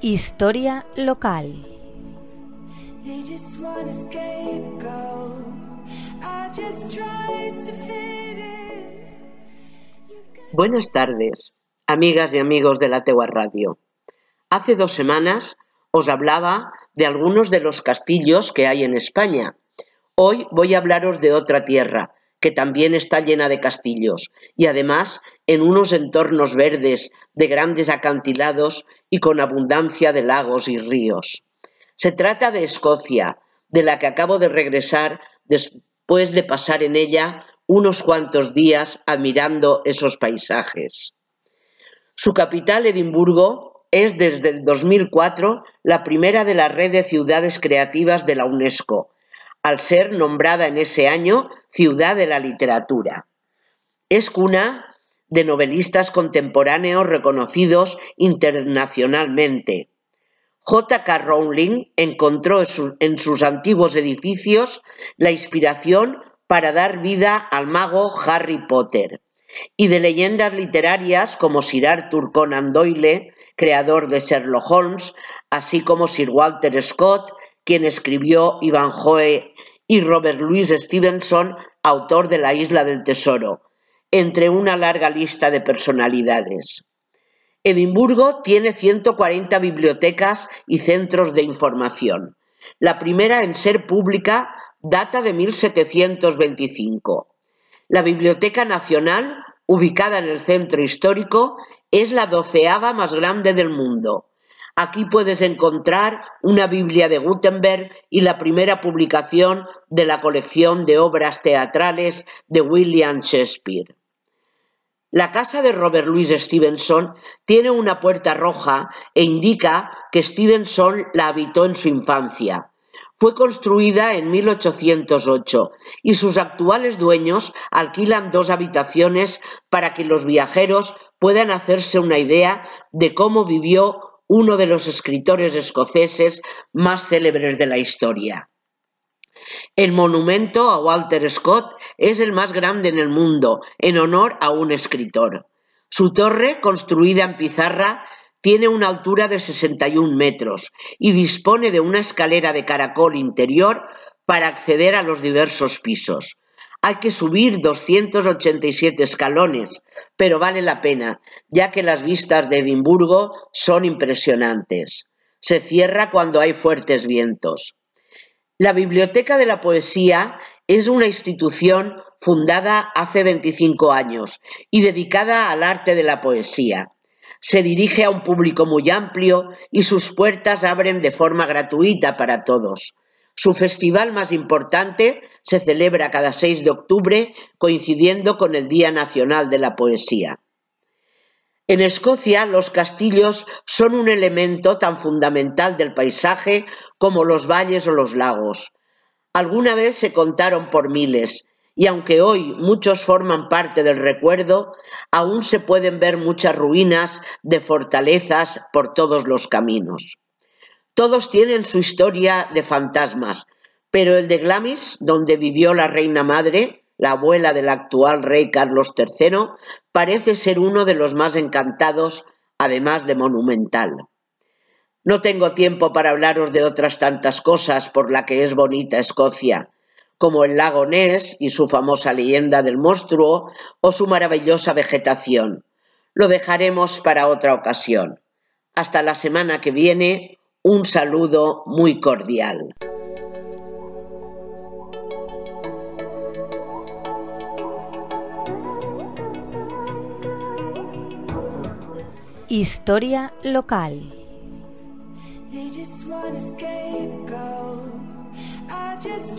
Historia local. Buenas tardes, amigas y amigos de la Tegua Radio. Hace dos semanas os hablaba de algunos de los castillos que hay en España. Hoy voy a hablaros de otra tierra, que también está llena de castillos, y además en unos entornos verdes de grandes acantilados y con abundancia de lagos y ríos. Se trata de Escocia, de la que acabo de regresar después de pasar en ella unos cuantos días admirando esos paisajes. Su capital, Edimburgo, es desde el 2004 la primera de la red de ciudades creativas de la UNESCO, al ser nombrada en ese año Ciudad de la Literatura. Es cuna de novelistas contemporáneos reconocidos internacionalmente. J.K. Rowling encontró en sus antiguos edificios la inspiración para dar vida al mago Harry Potter, y de leyendas literarias como Sir Arthur Conan Doyle, creador de Sherlock Holmes, así como Sir Walter Scott, quien escribió Ivanhoe, y Robert Louis Stevenson, autor de La Isla del Tesoro, entre una larga lista de personalidades. Edimburgo tiene 140 bibliotecas y centros de información. La primera en ser pública data de 1725. La Biblioteca Nacional, ubicada en el centro histórico, es la doceava más grande del mundo Aquí puedes encontrar una Biblia de Gutenberg y la primera publicación de la colección de obras teatrales de William Shakespeare. La casa de Robert Louis Stevenson tiene una puerta roja e indica que Stevenson la habitó en su infancia. Fue construida en 1808 y sus actuales dueños alquilan dos habitaciones para que los viajeros puedan hacerse una idea de cómo vivió uno de los escritores escoceses más célebres de la historia. El monumento a Walter Scott es el más grande en el mundo, en honor a un escritor. Su torre, construida en pizarra, tiene una altura de 61 metros y dispone de una escalera de caracol interior para acceder a los diversos pisos. Hay que subir 287 escalones, pero vale la pena, ya que las vistas de Edimburgo son impresionantes. Se cierra cuando hay fuertes vientos. La Biblioteca de la Poesía es una institución fundada hace 25 años y dedicada al arte de la poesía. Se dirige a un público muy amplio y sus puertas abren de forma gratuita para todos. Su festival más importante se celebra cada 6 de octubre, coincidiendo con el Día Nacional de la Poesía. En Escocia, los castillos son un elemento tan fundamental del paisaje como los valles o los lagos. Alguna vez se contaron por miles, y aunque hoy muchos forman parte del recuerdo, aún se pueden ver muchas ruinas de fortalezas por todos los caminos. Todos tienen su historia de fantasmas, pero el de Glamis, donde vivió la reina madre, la abuela del actual rey Carlos III, parece ser uno de los más encantados, además de monumental. No tengo tiempo para hablaros de otras tantas cosas por la que es bonita Escocia, como el lago Ness y su famosa leyenda del monstruo o su maravillosa vegetación. Lo dejaremos para otra ocasión. Hasta la semana que viene, un saludo muy cordial. Historia local. I just